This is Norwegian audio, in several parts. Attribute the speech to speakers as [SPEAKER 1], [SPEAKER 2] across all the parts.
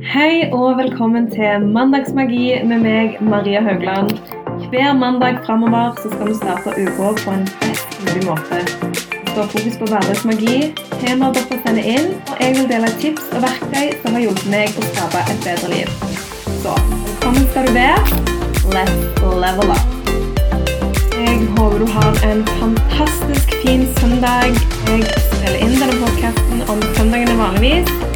[SPEAKER 1] Hei og velkommen til Mandagsmagi med meg, Maria Haugland. Hver mandag framover skal vi starte uka på en best mulig måte. Vi skal ha fokus på hverdagsmagi, temaer dere sender inn, og jeg vil dele tips og verktøy som har hjulpet meg å skape et bedre liv. Så velkommen skal du være. Let's level up. Jeg håper du har en fantastisk fin søndag. Jeg spiller inn denne podkasten om søndagene vanligvis.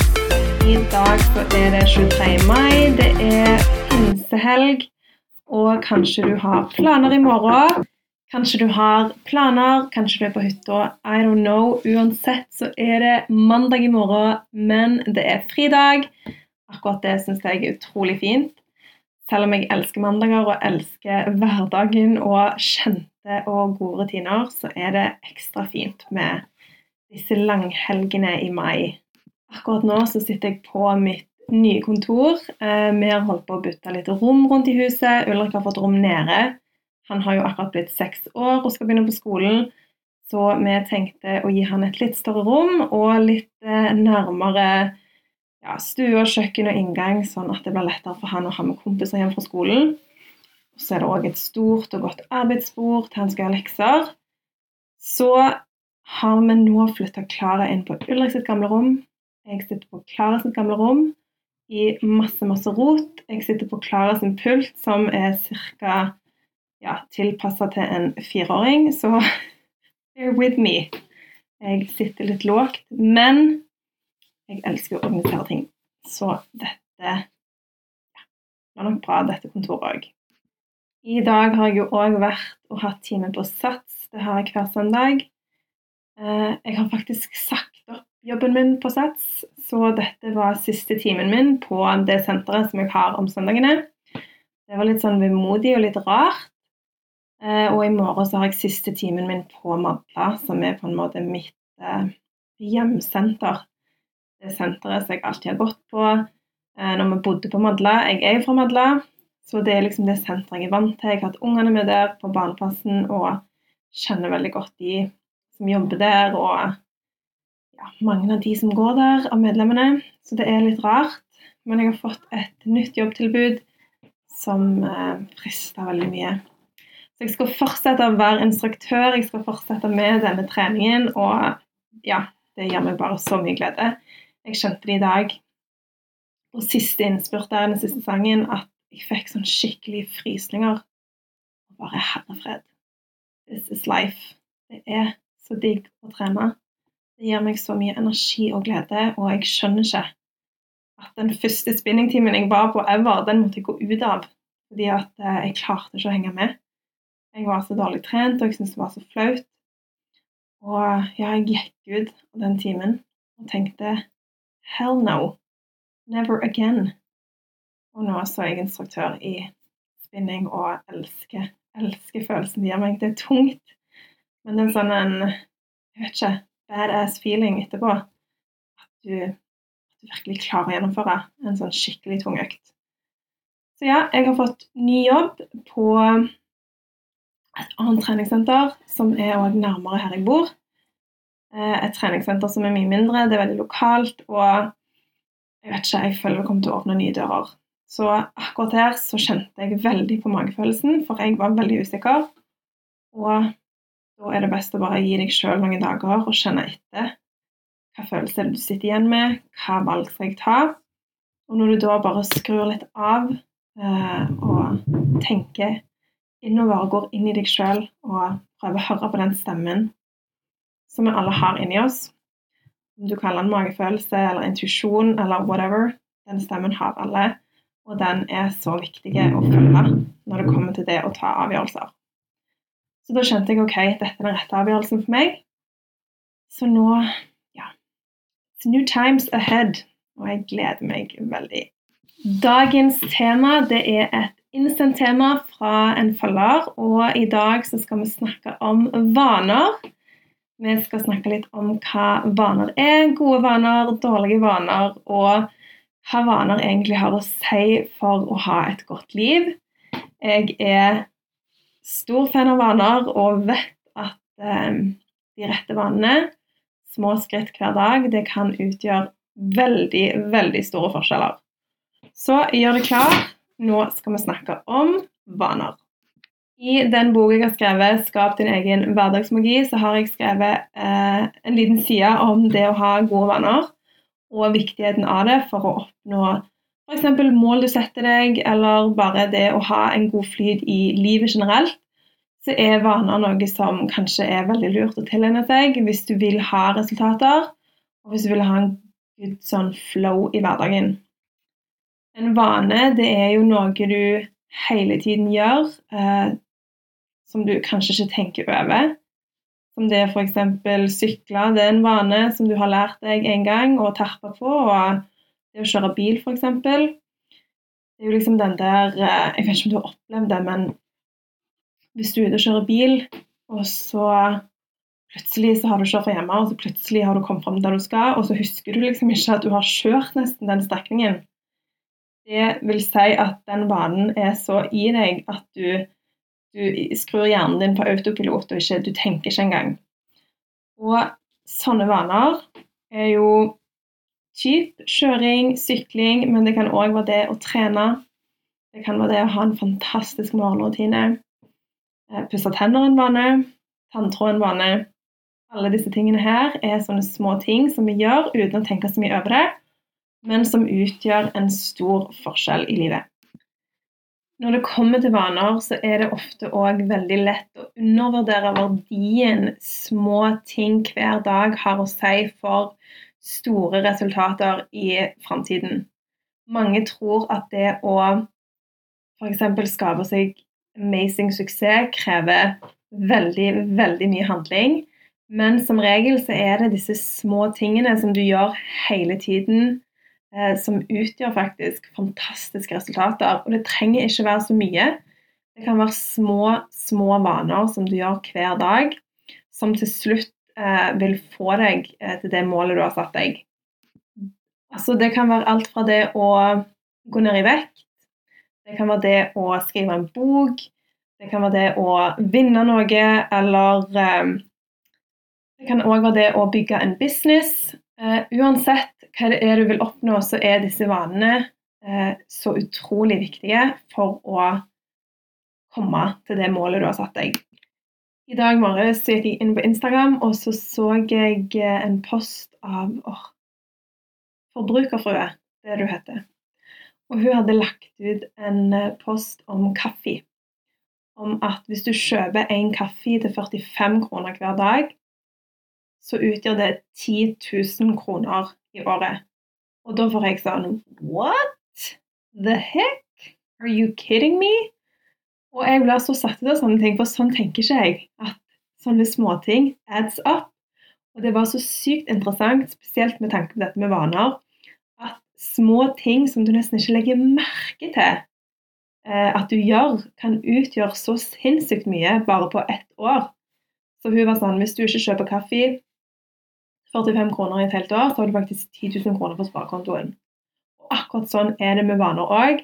[SPEAKER 1] I dag så er det 23. mai, det er pinsehelg, og kanskje du har planer i morgen. Kanskje du har planer, kanskje du er på hytta. I don't know. Uansett så er det mandag i morgen, men det er fridag. Akkurat det syns jeg er utrolig fint. Selv om jeg elsker mandager og elsker hverdagen og kjente og gode rutiner, så er det ekstra fint med disse langhelgene i mai. Akkurat nå så sitter jeg på mitt nye kontor. Eh, vi har holdt på å bytte litt rom rundt i huset. Ulrik har fått rom nede. Han har jo akkurat blitt seks år og skal begynne på skolen. Så vi tenkte å gi han et litt større rom og litt eh, nærmere ja, stue, kjøkken og inngang, sånn at det blir lettere for han å ha med kompiser hjem fra skolen. Så er det òg et stort og godt arbeidsbord til han skal gjøre lekser. Så har vi nå flytta Klara inn på Ulrik sitt gamle rom. Jeg sitter på Klara sitt gamle rom i masse, masse rot. Jeg sitter på Klara sin pult, som er ca. Ja, tilpassa til en fireåring, så bear with me. Jeg sitter litt lågt, men jeg elsker å organisere ting. Så dette ja, var nok bra, dette kontoret òg. I dag har jeg jo òg vært og hatt time på Sats. Det har jeg hver søndag. Eh, jeg har faktisk sagt jobben min på Sats, så dette var siste timen min på det senteret som jeg har om søndagene. Det var litt sånn vemodig og litt rart. Eh, og i morgen så har jeg siste timen min på Madla, som er på en måte mitt eh, hjemsenter. Det senteret som jeg alltid har gått på eh, når vi bodde på Madla. Jeg er fra Madla, så det er liksom det senteret jeg er vant til. Jeg har hatt ungene med der på barneplassen og kjenner veldig godt de som jobber der. og ja, mange av de som går der, av medlemmene. Så det er litt rart. Men jeg har fått et nytt jobbtilbud som eh, frister veldig mye. Så jeg skal fortsette å være instruktør, jeg skal fortsette med denne treningen. Og ja, det gir meg bare så mye glede. Jeg skjønte det i dag på siste innspurt der, den siste sangen, at jeg fikk sånn skikkelig frysninger. Og bare herrefred. This is life. Det er så digg å trene. Det gir meg så mye energi og glede, og jeg skjønner ikke at den første spinningtimen jeg var på ever, den måtte jeg gå ut av. Fordi at eh, jeg klarte ikke å henge med. Jeg var så dårlig trent, og jeg syntes det var så flaut. Og ja, jeg gikk ut av den timen og tenkte hell no. Never again. Og nå er jeg instruktør i spinning og elsker, elsker følelsen det gir meg. Det er tungt, men det er sånn en Jeg vet ikke badass feeling etterpå. At du, at du virkelig klarer å gjennomføre en sånn skikkelig tung økt. Så ja, jeg har fått ny jobb på et annet treningssenter, som er òg nærmere her jeg bor. Eh, et treningssenter som er mye mindre, det er veldig lokalt, og jeg vet ikke, jeg føler vi kommer til å åpne nye dører. Så akkurat her så kjente jeg veldig på magefølelsen, for jeg var veldig usikker. Og da er det best å bare gi deg sjøl noen dager og kjenne etter. Hva følelse du sitter igjen med? Hva valg skal jeg ta? Og når du da bare skrur litt av eh, og tenker innover og går inn i deg sjøl og prøver å høre på den stemmen som vi alle har inni oss, om du kaller den magefølelse eller intuisjon eller whatever, den stemmen har alle, og den er så viktig å følge når det kommer til det å ta avgjørelser. Så da skjønte jeg ok, dette er den rette avgjørelsen for meg. Så nå ja. It's new times ahead, og jeg gleder meg veldig. Dagens tema det er et innsendt tema fra en følger, og i dag så skal vi snakke om vaner. Vi skal snakke litt om hva vaner er, gode vaner, dårlige vaner, og hva vaner egentlig har å si for å ha et godt liv. Jeg er stor fan av vaner og vet at eh, de rette vanene, små skritt hver dag, det kan utgjøre veldig, veldig store forskjeller. så gjør det klar. Nå skal vi snakke om vaner. I den boka jeg har skrevet 'Skap din egen hverdagsmagi', så har jeg skrevet eh, en liten side om det å ha gode vaner, og viktigheten av det for å oppnå f.eks. mål du setter deg, eller bare det å ha en god flyt i livet generelt. Så er vaner noe som kanskje er veldig lurt å tilegne seg hvis du vil ha resultater, og hvis du vil ha en good sånn flow i hverdagen. En vane det er jo noe du hele tiden gjør, eh, som du kanskje ikke tenker over. Som det er f.eks. sykle. Det er en vane som du har lært deg en gang og terpe på. Og det å kjøre bil, f.eks. Det er jo liksom den der eh, Jeg vet ikke om du har opplevd det, men hvis du er ute og kjører bil, og så plutselig så har du kjørt fra hjemme, og så plutselig har du kommet fram der du skal, og så husker du liksom ikke at du har kjørt nesten den strekningen. Det vil si at den vanen er så i deg at du du skrur hjernen din på autopilot, og ikke, du tenker ikke engang. Og sånne vaner er jo typ kjøring, sykling, men det kan òg være det å trene. Det kan være det å ha en fantastisk morgenrutine. Eh, pusse tenner en vane, tanntråd en vane. Alle disse tingene her er sånne små ting som vi gjør uten å tenke så mye over det, men som utgjør en stor forskjell i livet. Når det kommer til vaner, så er det ofte òg veldig lett å undervurdere verdien små ting hver dag har å si for store resultater i framtiden. Mange tror at det å f.eks. skape seg amazing suksess krever veldig, veldig mye handling. Men som regel så er det disse små tingene som du gjør hele tiden, eh, som utgjør faktisk fantastiske resultater. Og det trenger ikke være så mye. Det kan være små, små vaner som du gjør hver dag, som til slutt vil få deg eh, til det målet du har satt deg. Altså, det kan være alt fra det å gå ned i vekt, det kan være det å skrive en bok, det kan være det å vinne noe, eller eh, det kan òg være det å bygge en business. Uansett hva det er du vil oppnå, så er disse vanene så utrolig viktige for å komme til det målet du har satt deg. I dag morges gikk jeg inn på Instagram, og så så jeg uh, en post av oh, Forbrukerfrue, det du heter. Og hun hadde lagt ut en post om kaffe. Om at hvis du kjøper en kaffe til 45 kroner hver dag, så utgjør det 10 000 kroner i året. Og da får jeg sånn What the heck? Are you kidding me? Og jeg blir så satt ut av sånne ting, for sånn tenker ikke jeg. At sånne småting adds up. Og det var så sykt interessant, spesielt med tanke på dette med vaner, at små ting som du nesten ikke legger merke til eh, at du gjør, kan utgjøre så sinnssykt mye bare på ett år. Så hun var sånn Hvis du ikke kjøper kaffe 45 kroner i et helt år, så har du faktisk 10 000 kroner på sparekontoen. Og akkurat sånn er det med vaner òg.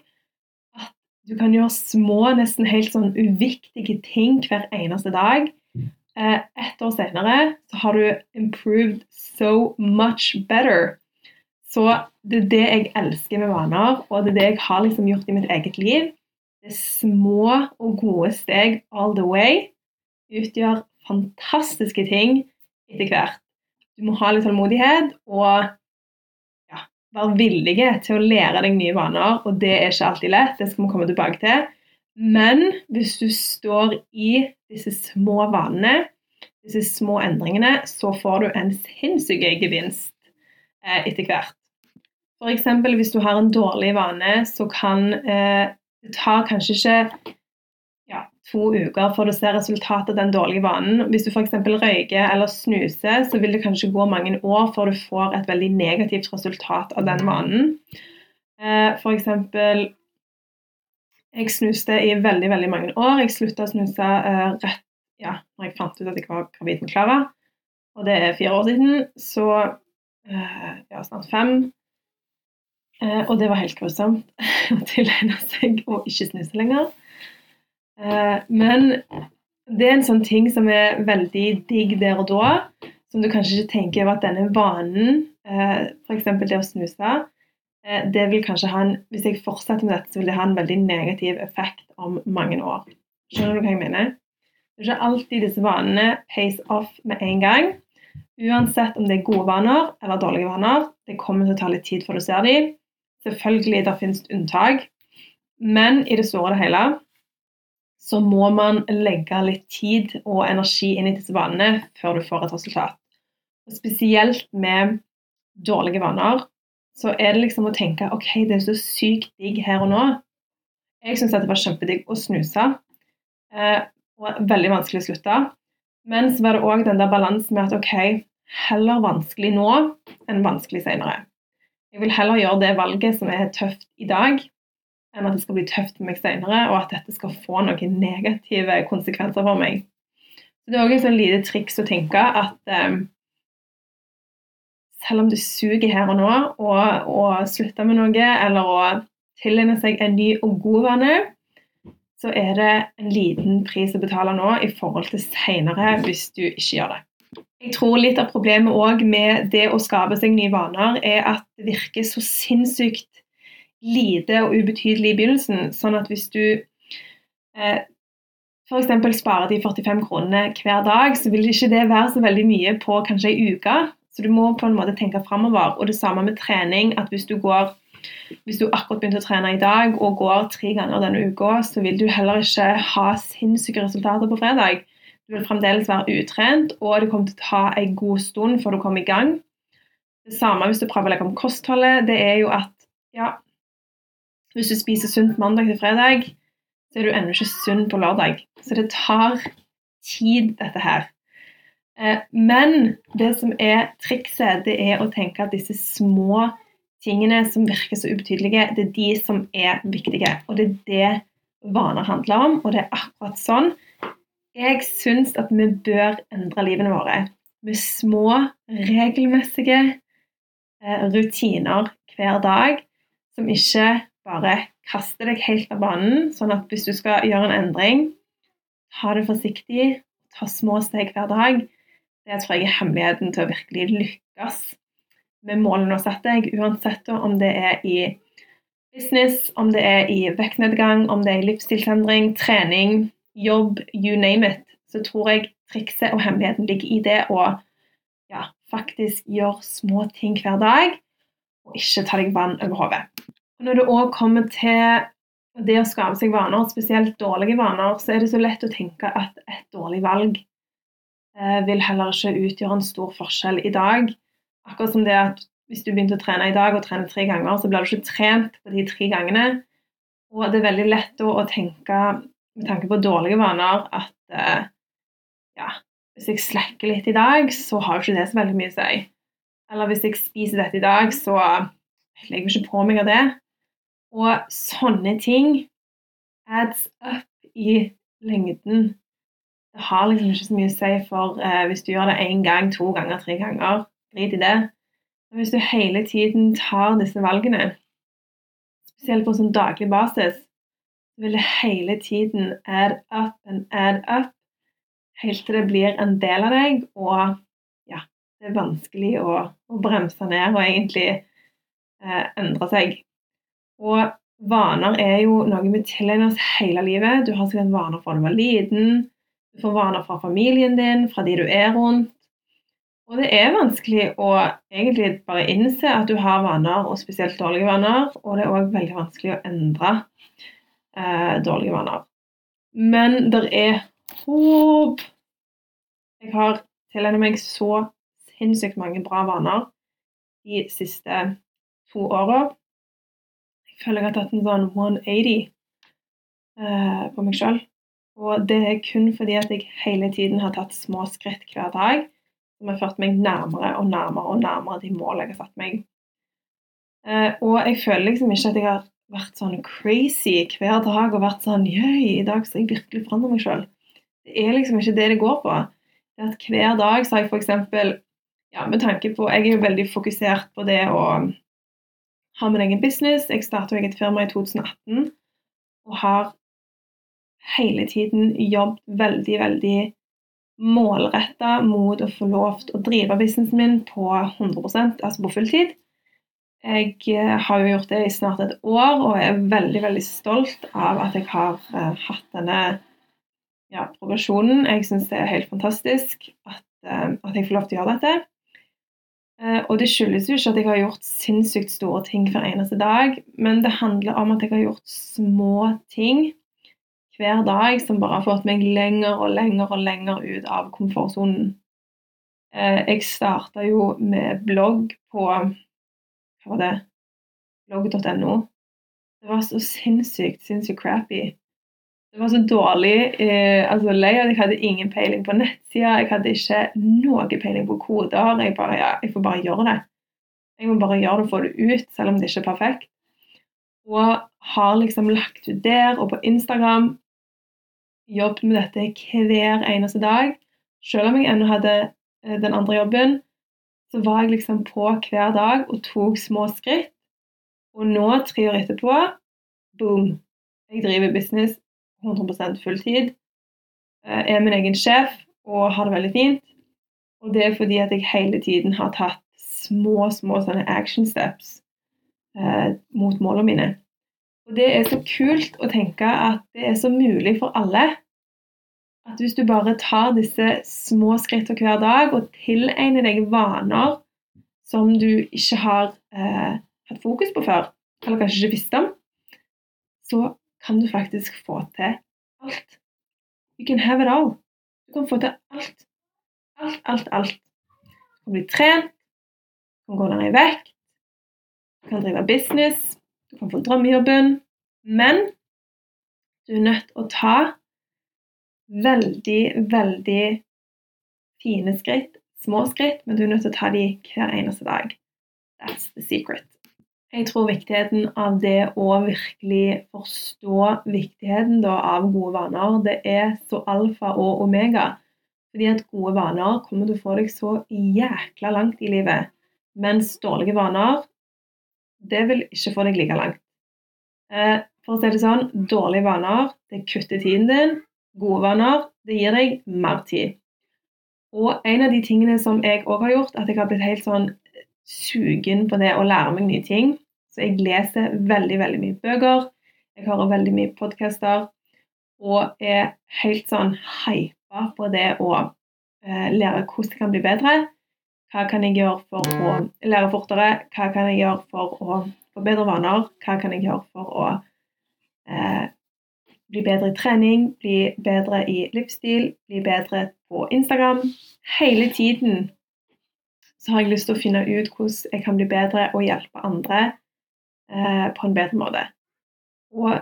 [SPEAKER 1] Du kan gjøre små, nesten helt sånn uviktige ting hver eneste dag. Eh, ett år senere så har du improved so much better. Så det er det jeg elsker med vaner, og det er det jeg har liksom gjort i mitt eget liv. Det er små og gode steg all the way utgjør fantastiske ting etter hvert. Du må ha litt tålmodighet og ja, være villige til å lære deg nye vaner. Og det er ikke alltid lett, det skal vi komme tilbake til. Men hvis du står i disse små vanene, disse små endringene, så får du en sinnssyk gevinst eh, etter hvert. F.eks. hvis du har en dårlig vane, så kan eh, det tar kanskje ikke to uker før du ser resultatet av den dårlige vanen. Hvis du f.eks. røyker eller snuser, så vil det kanskje gå mange år før du får et veldig negativt resultat av den vanen. Eh, f.eks. Jeg snuste i veldig veldig mange år. Jeg slutta å snuse eh, rett ja, når jeg fant ut at jeg var gravid med Klara. Og det er fire år siden. Så eh, ja, snart fem. Og det var helt grusomt å tilegne seg å ikke snuse lenger. Eh, men det er en sånn ting som er veldig digg der og da, som du kanskje ikke tenker over at denne vanen, eh, f.eks. det å snuse, eh, det vil kanskje ha en, Hvis jeg fortsetter med dette, så vil det ha en veldig negativ effekt om mange år. Skjønner du hva jeg mener? Det er ikke alltid disse vanene pays off med en gang. Uansett om det er gode vaner eller dårlige vaner. Det kommer til å ta litt tid før du ser dem. Selvfølgelig det finnes unntak, men i det store og hele så må man legge litt tid og energi inn i disse vanene før du får et resultat. Og spesielt med dårlige vaner så er det liksom å tenke ok, det er så sykt digg her og nå. Jeg syns det var kjempedigg å snuse, eh, og veldig vanskelig å slutte. Men så var det òg den der balansen med at ok, heller vanskelig nå enn vanskelig senere. Jeg vil heller gjøre det valget som er tøft i dag, enn at det skal bli tøft for meg senere, og at dette skal få noen negative konsekvenser for meg. Så Det er òg et sånn lite triks å tenke at um, selv om du suger her og nå, og, og slutter med noe, eller å tilegne seg en ny og god vane, så er det en liten pris å betale nå i forhold til senere hvis du ikke gjør det. Jeg tror litt av problemet òg med det å skape seg nye vaner, er at det virker så sinnssykt lite og ubetydelig i begynnelsen. Sånn at hvis du eh, f.eks. sparer de 45 kronene hver dag, så vil ikke det være så veldig mye på kanskje ei uke. Så du må på en måte tenke framover. Og det samme med trening. at hvis du går hvis du akkurat begynte å trene i dag og går tre ganger denne uka, så vil du heller ikke ha sinnssyke resultater på fredag. Du vil fremdeles være utrent, og det kommer til å ta en god stund før du kommer i gang. Det samme hvis du prøver å legge om kostholdet. Det er jo at ja, hvis du spiser sunt mandag til fredag, så er du ennå ikke sunn på lørdag. Så det tar tid, dette her. Eh, men det som er trikset, det er å tenke at disse små tingene som virker så ubetydelige, det er de som er viktige. Og det er det vaner handler om, og det er akkurat sånn jeg syns at vi bør endre livene våre med små, regelmessige eh, rutiner hver dag som ikke bare kaste deg helt av banen. Sånn at hvis du skal gjøre en endring, ta det forsiktig, ta små steg hver dag. Det tror jeg er hemmeligheten til å virkelig lykkes med målene du har satt deg, uansett om det er i business, om det er i vektnedgang, om det er i livsstilsendring, trening, jobb, you name it, så tror jeg trikset og hemmeligheten ligger i det å ja, faktisk gjøre små ting hver dag, og ikke ta deg vann over hodet. Når det òg kommer til det å skape seg vaner, spesielt dårlige vaner, så er det så lett å tenke at et dårlig valg eh, vil heller ikke utgjøre en stor forskjell i dag. Akkurat som det at hvis du begynte å trene i dag og trener tre ganger, så blir du ikke trent på de tre gangene. Og det er veldig lett å, tenke med tanke på dårlige vaner at uh, ja, hvis jeg slekker litt i dag, så har jo ikke det så veldig mye å si. Eller hvis jeg spiser dette i dag, så legger jeg ikke på meg av det. Og sånne ting adds up i lengden. Det har liksom ikke så mye å si for eh, hvis du gjør det én gang, to ganger, tre ganger. Drit i det. Men hvis du hele tiden tar disse valgene, spesielt på sånn daglig basis, vil det hele tiden add up and add up helt til det blir en del av deg, og ja, det er vanskelig å, å bremse ned og egentlig eh, endre seg. Og vaner er jo noe vi tilegner oss hele livet. Du har sikkert vaner fra du var liten, du får vaner fra familien din, fra de du er rundt. Og det er vanskelig å egentlig bare innse at du har vaner, og spesielt dårlige vaner. Og det er òg veldig vanskelig å endre eh, dårlige vaner. Men det er håp. Jeg har tilegnet meg så sinnssykt mange bra vaner de siste to åra. Føler jeg har tatt en sånn 180 uh, på meg sjøl. Og det er kun fordi at jeg hele tiden har tatt små skritt hver dag som har ført meg nærmere og nærmere og nærmere de målene jeg har satt meg. Uh, og jeg føler liksom ikke at jeg har vært sånn crazy hver dag og vært sånn Jøy, i dag skal jeg virkelig forandre meg sjøl. Det er liksom ikke det det går på. Det at Hver dag så har jeg f.eks. Ja, med tanke på Jeg er jo veldig fokusert på det å ha min egen business. Jeg startet eget firma i 2018 og har hele tiden jobbet veldig, veldig målretta mot å få lov til å drive businessen min på 100% altså på fulltid. jeg eh, har jo gjort det i snart et år og er veldig veldig stolt av at jeg har uh, hatt denne ja, progresjonen. Jeg syns det er helt fantastisk at, uh, at, jeg får lov til å gjøre dette. Uh, og det skyldes jo ikke at jeg har gjort sinnssykt store ting hver eneste dag, men det handler om at jeg har gjort små ting hver dag som bare har fått meg lenger og lenger og lenger ut av komfortsonen. Jeg starta jo med blogg på hva var det? blogg.no. Det var så sinnssykt, sinnssykt crappy. Det var så dårlig eh, altså layout. Jeg hadde ingen peiling på nettsida. Jeg hadde ikke noe peiling på koder. Jeg, bare, ja, jeg får bare gjøre det. Jeg må bare gjøre det og få det ut, selv om det ikke er perfekt. Og har liksom lagt ut der og på Instagram. Jobbet med dette hver eneste dag. Selv om jeg ennå hadde eh, den andre jobben, så var jeg liksom på hver dag og tok små skritt. Og nå, tre år etterpå, boom! Jeg driver business 100% fulltid. Jeg er min egen sjef og har det veldig fint. Og det er fordi at jeg hele tiden har tatt små, små sånne action steps eh, mot målene mine. Og det er så kult å tenke at det er så mulig for alle at hvis du bare tar disse små skrittene hver dag og tilegner deg vaner som du ikke har eh, hatt fokus på før, eller kanskje ikke visste om, så kan du faktisk få til alt. You can have it all. Du kan få til alt. Alt, alt, alt. Du kan bli trent, du kan gå ned i vekt, du kan drive business, du kan få drømmejobben, men du er nødt til å ta veldig, veldig fine skritt. Små skritt, men du er nødt til å ta dem hver eneste dag. That's the secret. Jeg tror viktigheten av det å virkelig forstå viktigheten da, av gode vaner, det er så alfa og omega. Fordi at gode vaner kommer til å få deg så jækla langt i livet. Mens dårlige vaner, det vil ikke få deg like langt. Eh, for å si det sånn, dårlige vaner, det kutter tiden din, Gode vaner, det gir deg mer tid. Og en av de tingene som jeg òg har gjort, at jeg har blitt helt sånn sugen på det å lære meg nye ting. Så jeg leser veldig, veldig mye bøker. Jeg hører veldig mye podkaster. Og er helt sånn hypa på det å eh, lære hvordan jeg kan bli bedre. Hva kan jeg gjøre for å lære fortere? Hva kan jeg gjøre for å få bedre vaner? Hva kan jeg gjøre for å eh, bli bedre i trening, bli bedre i livsstil, bli bedre på Instagram. Hele tiden så har jeg lyst til å finne ut hvordan jeg kan bli bedre og hjelpe andre eh, på en bedre måte. Og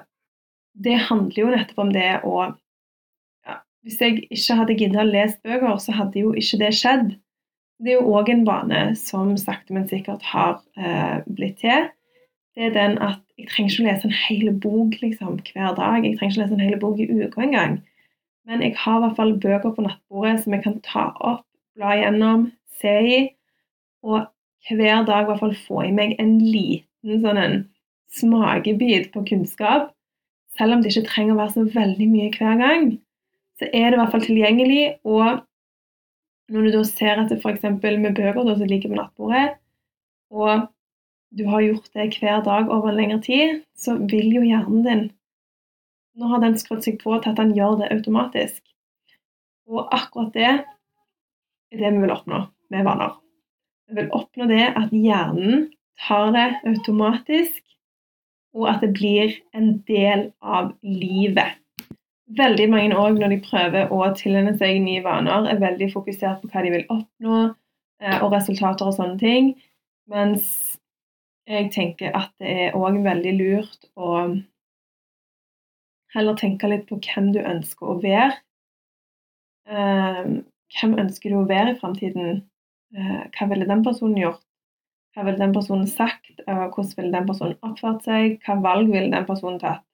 [SPEAKER 1] det handler jo nettopp om det å ja, Hvis jeg ikke hadde giddet å lese bøker, så hadde jo ikke det skjedd. Det er jo òg en vane som sakte, men sikkert har eh, blitt til det er den at jeg trenger ikke å lese en hel bok liksom, hver dag. Jeg trenger ikke å lese en hel bok i uka engang. Men jeg har i hvert fall bøker på nattbordet som jeg kan ta opp, bla gjennom, se i, og hver dag i hvert fall få i meg en liten sånn en smakebit på kunnskap. Selv om det ikke trenger å være så veldig mye hver gang, så er det i hvert fall tilgjengelig. Og når du da ser at f.eks. med bøker da, som ligger på nattbordet, og du har gjort det hver dag over en lengre tid, så vil jo hjernen din Nå har den skrudd seg på til at den gjør det automatisk. Og akkurat det er det vi vil oppnå med vaner. Vi vil oppnå det at hjernen tar det automatisk, og at det blir en del av livet. Veldig mange òg, når de prøver å tilegne seg nye vaner, er veldig fokusert på hva de vil oppnå, eh, og resultater og sånne ting. Mens jeg tenker at det er òg veldig lurt å heller tenke litt på hvem du ønsker å være. Uh, hvem ønsker du å være i framtiden? Uh, hva ville den personen gjort? Hva ville den personen sagt? Uh, hvordan ville den personen oppført seg? Hva valg ville den personen tatt?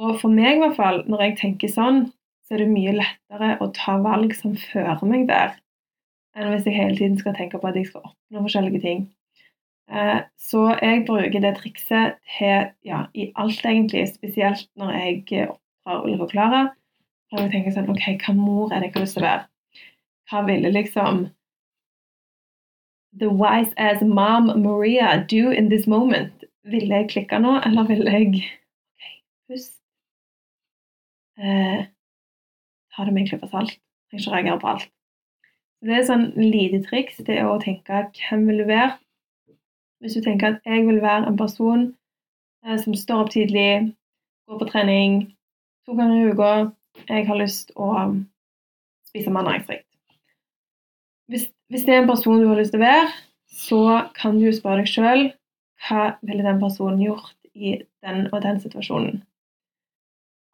[SPEAKER 1] Og for meg, i hvert fall, når jeg tenker sånn, så er det mye lettere å ta valg som fører meg der, enn hvis jeg hele tiden skal tenke på at jeg skal oppnå forskjellige ting. Eh, så jeg bruker det trikset til ja, i alt, egentlig. Spesielt når jeg oppdrar Ulrik og Klara. Jeg tenker sånn OK, hva mor er det jeg har lyst til å være? Hva ville liksom the wise as mom Maria do in this moment? Ville jeg klikke nå, eller ville jeg okay, pust. Eh, ta det med en klype salt. Trenger ikke reagere på alt. Det er sånn lite triks det er å tenke hvem vil du være. Hvis du tenker at jeg vil være en person eh, som står opp tidlig, går på trening to ganger i uka, jeg har lyst å spise mer næringsrikt. Hvis, hvis, det er en person du har lyst til å være, så kan du spørre deg sjøl hva ville den personen gjort i den og den situasjonen.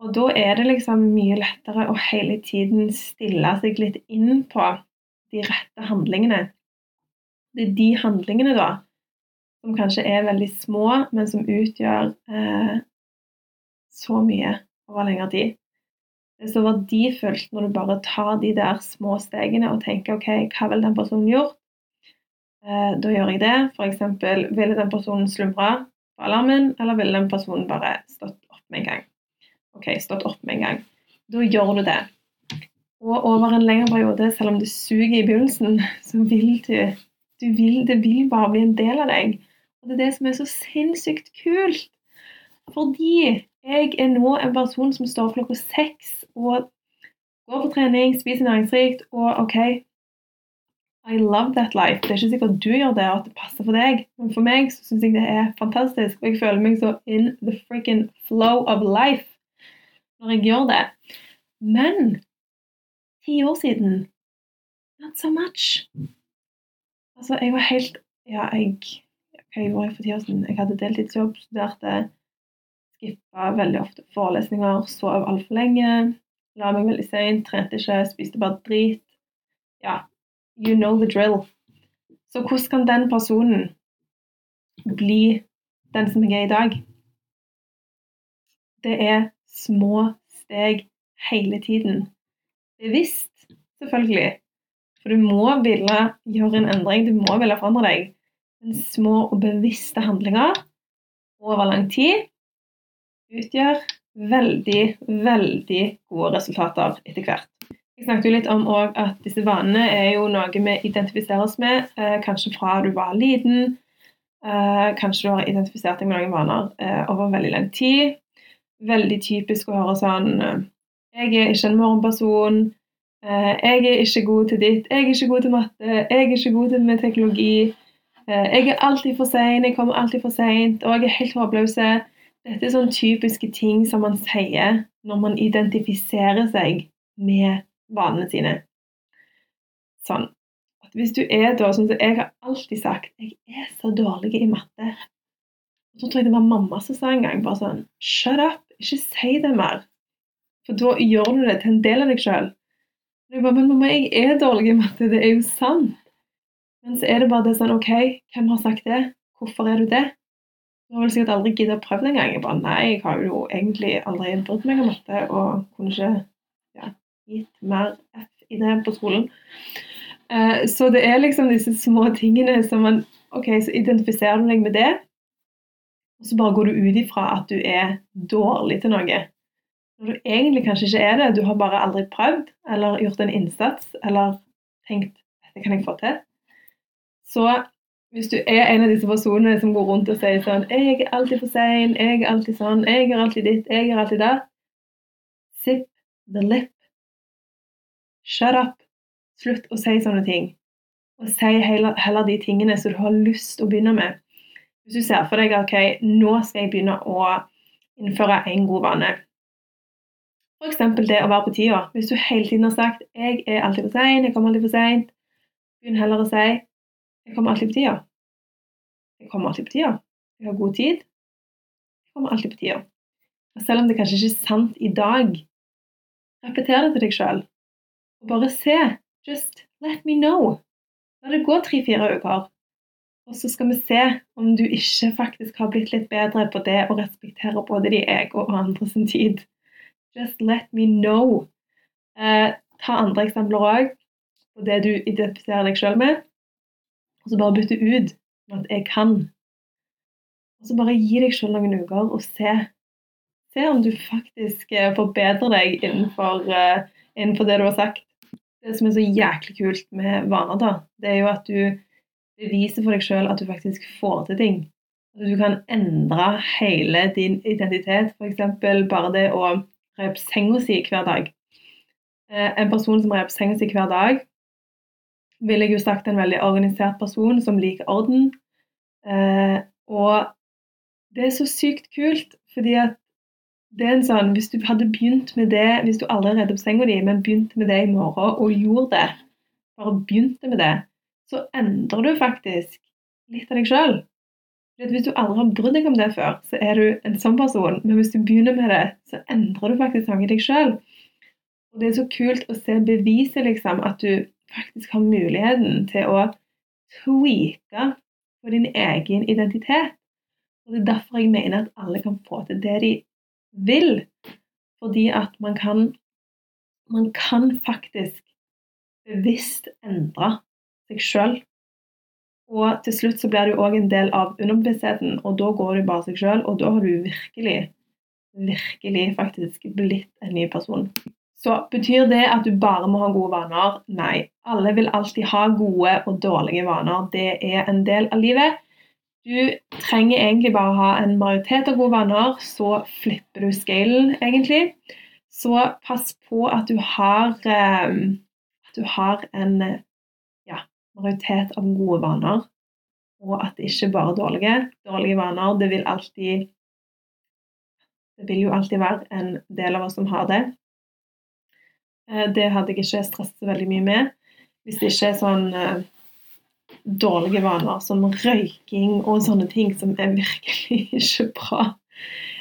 [SPEAKER 1] Og da er det liksom mye lettere å hele tiden stille seg litt inn på de rette handlingene. Det er de handlingene, da, som kanskje er veldig små, men som utgjør eh, så mye over lengre tid. Det er de verdifullt når du bare tar de der små stegene og tenker OK, hva ville den personen gjort? Eh, da gjør jeg det. F.eks. ville den personen slumra på alarmen, eller ville den personen bare stått opp med en gang? OK, stått opp med en gang. Da gjør du det. Og over en lengre periode, selv om det suger i begynnelsen, så vil du, du vil, Det vil bare bli en del av deg. Og det er det som er så sinnssykt kult. Fordi jeg er nå en person som står opp klokka seks og går på trening, spiser næringsrikt og OK I love that life. Det er ikke sikkert du gjør det, og at det passer for deg, men for meg så syns jeg det er fantastisk. Og jeg føler meg så in the freaking flow of life når jeg gjør det. Men ti år siden not so much. Altså, jeg var helt Ja, jeg Hva gjorde jeg for ti år siden? Jeg hadde deltidsjobb, studerte, skippa veldig ofte forelesninger, sov altfor lenge, la meg veldig seint, trente ikke, spiste bare drit. Ja, you know the drill. Så hvordan kan den personen bli den som jeg er i dag? Det er små steg hele tiden. Bevisst, selvfølgelig. For du må ville gjøre en endring, du må ville forandre deg. Men små og bevisste handlinger over lang tid utgjør veldig, veldig gode resultater etter hvert. Jeg snakket jo litt om at disse vanene er jo noe vi identifiserer oss med, eh, kanskje fra du var liten. Eh, kanskje du har identifisert deg med noen vaner eh, over veldig lang tid veldig typisk å høre sånn Jeg er ikke en morgenperson. Jeg er ikke god til ditt. Jeg er ikke god til matte. Jeg er ikke god med teknologi. Jeg er alltid for sein. Jeg kommer alltid for seint. Og jeg er helt håpløs. Dette er sånne typiske ting som man sier når man identifiserer seg med vanene sine. Sånn. At hvis du er da, sånn som jeg har alltid sagt, jeg er så dårlig i matte. Og så tror jeg det var mamma som sa en gang bare sånn Shut up! Ikke si det mer. For da gjør du det til en del av deg sjøl. Men mamma, jeg er dårlig i matte. Det er jo sant. Men så er det bare det sånn OK, hvem har sagt det? Hvorfor er du det? Du har vel sikkert aldri giddet å prøve det engang. Jeg bare nei, jeg har jo egentlig aldri brydd meg om matte og kunne ikke ja, gitt mer F i det på skolen. Uh, så det er liksom disse små tingene som man OK, så identifiserer du deg med det. Og så bare går du ut ifra at du er dårlig til noe. Når du egentlig kanskje ikke er det, du har bare aldri prøvd eller gjort en innsats eller tenkt dette kan jeg få til. Så hvis du er en av disse personene som går rundt og sier sånn 'Jeg er alltid for sein. Jeg er alltid sånn. Jeg er alltid ditt. Jeg er alltid det.' Sip the lip. Shut up. Slutt å si sånne ting. Og si heller, de tingene som du har lyst til å begynne med. Hvis du ser for deg okay, nå skal jeg begynne å innføre en god vane. F.eks. det å være på tida. Hvis du hele tiden har sagt 'jeg er alltid for sein', 'jeg kommer alltid for seint', begynn heller å si 'jeg kommer alltid på tida'. Jeg kommer alltid på tida. Jeg har god tid. Jeg kommer alltid på tida. Og selv om det kanskje ikke er sant i dag, repeter det til deg sjøl. Bare se. Just let me know. La det gå tre-fire uker. Og så skal vi se om du ikke faktisk har blitt litt bedre på det å respektere både de ego og andre sin tid. Just let me know. Eh, ta andre eksempler òg på det du identifiserer deg sjøl med. Og så bare bytte ut med at 'jeg kan'. Og så bare gi deg sjøl noen uker og se. Se om du faktisk eh, forbedrer deg innenfor, uh, innenfor det du har sagt. Det som er så jæklig kult med vaner, da, det er jo at du beviser for deg sjøl at du faktisk får til ting. At du kan endre hele din identitet, f.eks. bare det å re opp senga si hver dag. Eh, en person som opp senga si hver dag, vil jeg jo sagt en veldig organisert person som liker orden. Eh, og det er så sykt kult, fordi at det er en sånn, Hvis du hadde begynt med det hvis du aldri redde opp senga di, men begynte med det i morgen og gjorde det, bare begynte med det, så endrer du faktisk litt av deg sjøl. Hvis du aldri har brydd deg om det før, så er du en sånn person. Men hvis du begynner med det, så endrer du faktisk noe i deg sjøl. Og det er så kult å se beviset, liksom, at du faktisk har muligheten til å tweake på din egen identitet. Og Det er derfor jeg mener at alle kan få til det de vil. Fordi at man kan Man kan faktisk bevisst endre seg sjøl. Og til slutt så blir du òg en del av underbevisstheten, og da går du bare seg sjøl, og da har du virkelig, virkelig faktisk blitt en ny person. Så betyr det at du bare må ha gode vaner? Nei. Alle vil alltid ha gode og dårlige vaner. Det er en del av livet. Du trenger egentlig bare ha en majoritet av gode vaner, så flipper du scalen, egentlig. Så pass på at du har, eh, at du har en majoritet av gode vaner, og at det ikke bare er dårlige. Dårlige vaner, det vil alltid Det vil jo alltid være en del av oss som har det. Eh, det hadde jeg ikke stresset veldig mye med. Hvis det ikke er sånn eh, dårlige vaner som røyking og sånne ting som er virkelig ikke bra.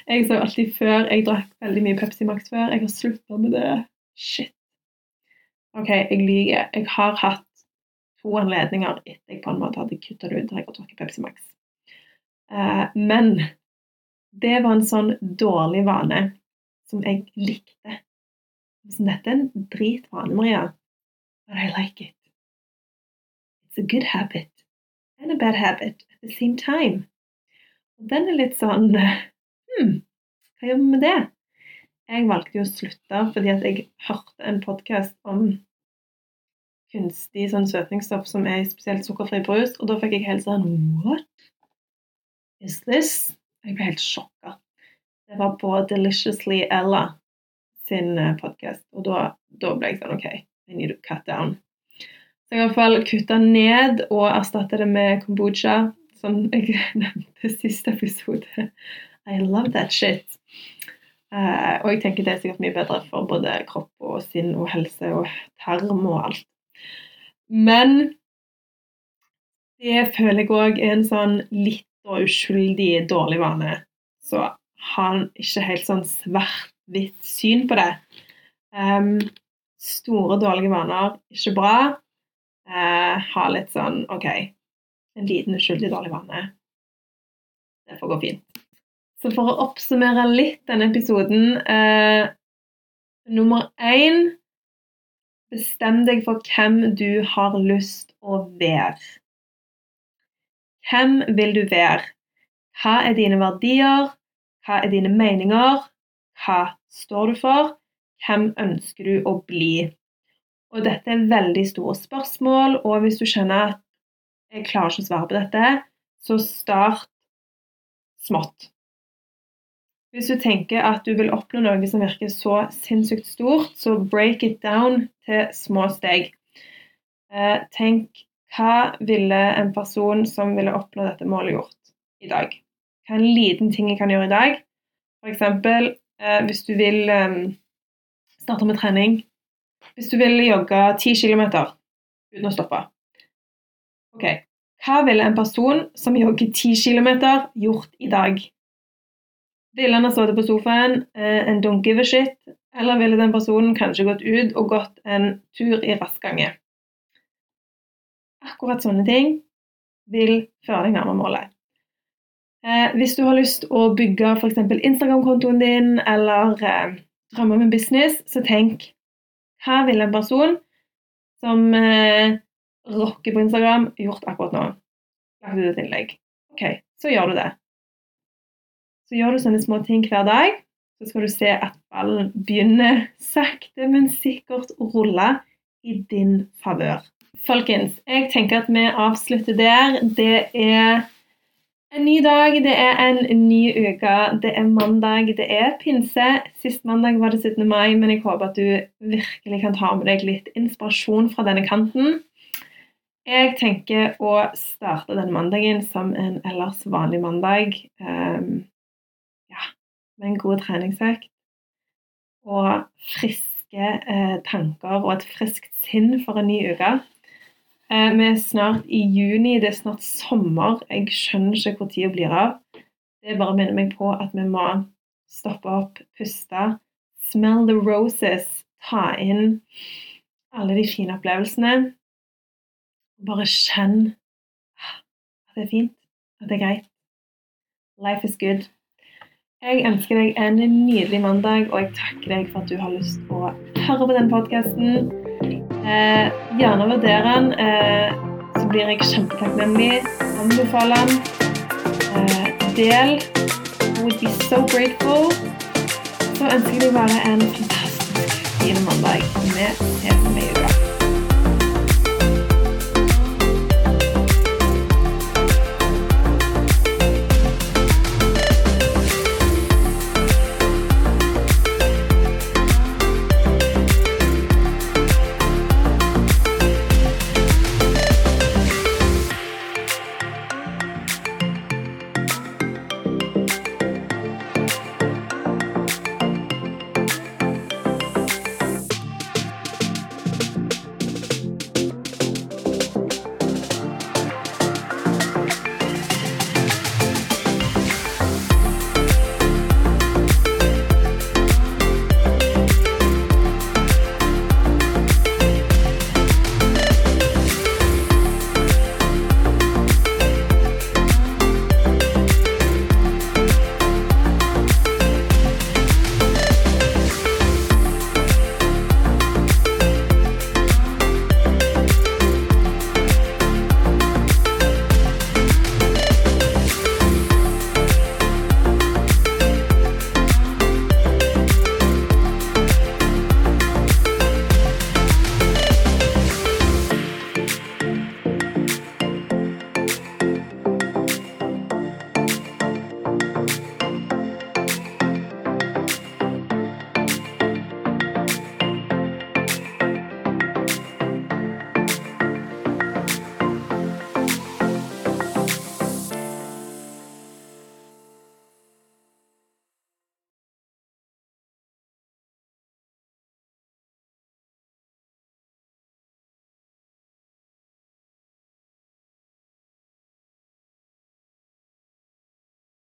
[SPEAKER 1] Jeg sa alltid før Jeg drakk veldig mye Pepsi Max før. Jeg har slutta med det. Shit. OK, jeg lyver. Jeg har hatt to anledninger etter jeg på en måte hadde kutta det ut da jeg har Pepsi Max. Uh, men det var en sånn dårlig vane som jeg likte. Så dette er en dritvane, Maria, but I like it. It's a good habit and a bad habit at the same time. Og den er litt sånn Hm, hva gjør vi med det? Jeg valgte jo å slutte fordi at jeg hørte en podkast om kunstig sånn søtningsstoff som er spesielt sukkerfri brus. Og da fikk jeg helt sånn What is this? Jeg ble helt sjokka. Det var på Deliciously Ella sin eh, podkast, og da, da, ble jeg sånn OK, I need to cut down. Så jeg har i hvert fall kutta ned og erstatta det med kombucha, som jeg nevnte siste episode. I love that shit. Uh, og jeg tenker det er sikkert mye bedre for både kropp og sinn og helse og tarm og alt. Men det føler jeg òg er en sånn litt og uskyldig dårlig vane. Så har ikke helt sånn svart-hvitt syn på det. Um, store, dårlige vaner, ikke bra. Uh, ha litt sånn OK, en liten uskyldig dårlig vane. Det får gå fint. Så for å oppsummere litt denne episoden uh, Nummer én Bestem deg for hvem du har lyst å være. Hvem vil du være? Hva er dine verdier? Hva er dine meninger? Hva står du for? Hvem ønsker du å bli? Og dette er veldig store spørsmål, og hvis du kjenner at jeg klarer ikke å svare på dette, så start smått. Hvis du tenker at du vil oppnå noe som virker så sinnssykt stort, så break it down til små steg. Eh, tenk hva ville en person som ville oppnå dette målet, gjort i dag? Hva er en liten ting jeg kan gjøre i dag? F.eks. Eh, hvis du vil eh, starte med trening. Hvis du vil jogge 10 km uten å stoppe. Ok, Hva ville en person som jogger 10 km, gjort i dag? Ville han ha sittet på sofaen eh, en don't give a shit, eller ville den personen kanskje gått ut og gått en tur i raskgange? Akkurat sånne ting vil føre deg nærmere målet. Eh, hvis du har lyst å bygge f.eks. Instagram-kontoen din eller eh, drømme om en business, så tenk hva ville en person som eh, rocker på Instagram, gjort akkurat nå? Lagt ut et innlegg. OK, så gjør du det. Så gjør du sånne små ting hver dag, så skal du se at ballen begynner sakte, men sikkert å rulle i din favør. folkens, jeg tenker at vi avslutter der. Det er en ny dag, det er en ny uke. Det er mandag, det er pinse. Sist mandag var det 17. mai, men jeg håper at du virkelig kan ta med deg litt inspirasjon fra denne kanten. Jeg tenker å starte denne mandagen som en ellers vanlig mandag. Um, ja, med en god treningsøkt. Og friske eh, tanker og et friskt sinn for en ny uke. Eh, vi er snart i juni, det er snart sommer. Jeg skjønner ikke hvor tida blir av. Det bare minner meg på at vi må stoppe opp, puste, smell the roses, ta inn alle de fine opplevelsene. Bare kjenn at det er fint, at det er greit. Life is good. Jeg ønsker deg en nydelig mandag, og jeg takker deg for at du har lyst å høre på denne podkasten. Eh, gjerne vurder den, eh, så blir jeg kjempetakknemlig. Anbefal den. Eh, del. Would be so grateful. Så ønsker jeg deg bare en fantastisk fin mandag. Ses